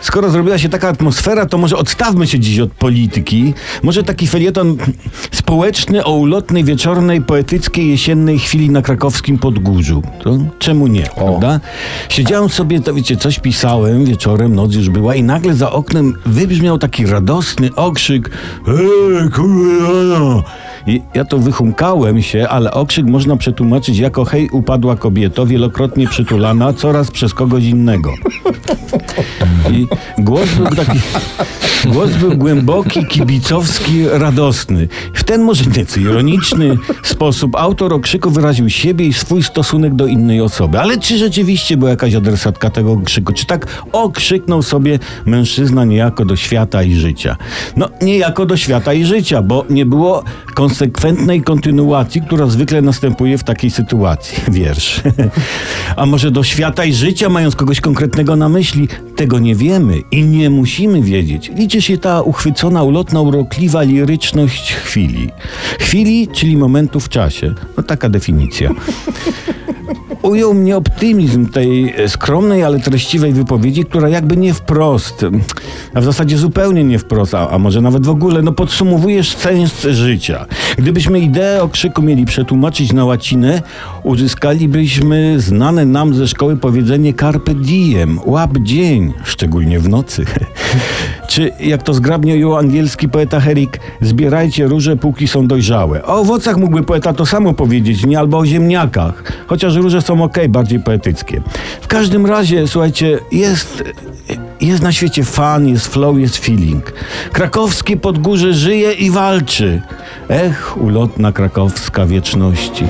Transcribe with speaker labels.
Speaker 1: skoro zrobiła się taka atmosfera, to może odstawmy się dziś od polityki. Może taki felieton społeczny o ulotnej, wieczornej, poetyckiej, jesiennej chwili na krakowskim Podgórzu. To czemu nie, prawda? Siedziałem sobie, to wiecie, coś pisałem wieczorem, noc już była i nagle za oknem wybrzmiał taki radosny okrzyk Ej, kurwa! Ja to wychumkałem się, ale okrzyk można przetłumaczyć jako hej upadła kobieto, wielokrotnie przytulana, coraz przez kogoś innego. I głos był taki, głos był głęboki, kibicowski, radosny. W ten może nieco ironiczny sposób autor okrzyku wyraził siebie i swój stosunek do innej osoby. Ale czy rzeczywiście była jakaś adresatka tego okrzyku? Czy tak okrzyknął sobie mężczyzna niejako do świata i życia? No, niejako do świata i życia, bo nie było konsekwentnej kontynuacji, która zwykle następuje w takiej sytuacji. Wiersz. A może do świata i życia, mając kogoś konkretnego na myśli? Tego nie wiemy i nie musimy wiedzieć. Liczy się ta uchwycona, ulotna, urokliwa liryczność chwili. Chwili, czyli momentu w czasie. No taka definicja. Ujął mnie optymizm tej skromnej, ale treściwej wypowiedzi, która jakby nie wprost, a w zasadzie zupełnie nie wprost, a, a może nawet w ogóle, no podsumowujesz sens życia. Gdybyśmy ideę okrzyku mieli przetłumaczyć na łacinę, uzyskalibyśmy znane nam ze szkoły powiedzenie carpe diem, łap dzień, szczególnie w nocy. Czy jak to zgrabnie ujął angielski poeta Herrick, zbierajcie róże, póki są dojrzałe. O owocach mógłby poeta to samo powiedzieć, nie albo o ziemniakach. Chociaż róże są ok, bardziej poetyckie. W każdym razie, słuchajcie, jest, jest na świecie fan, jest flow, jest feeling. Krakowskie Podgórze żyje i walczy. Ech, ulotna krakowska wieczności.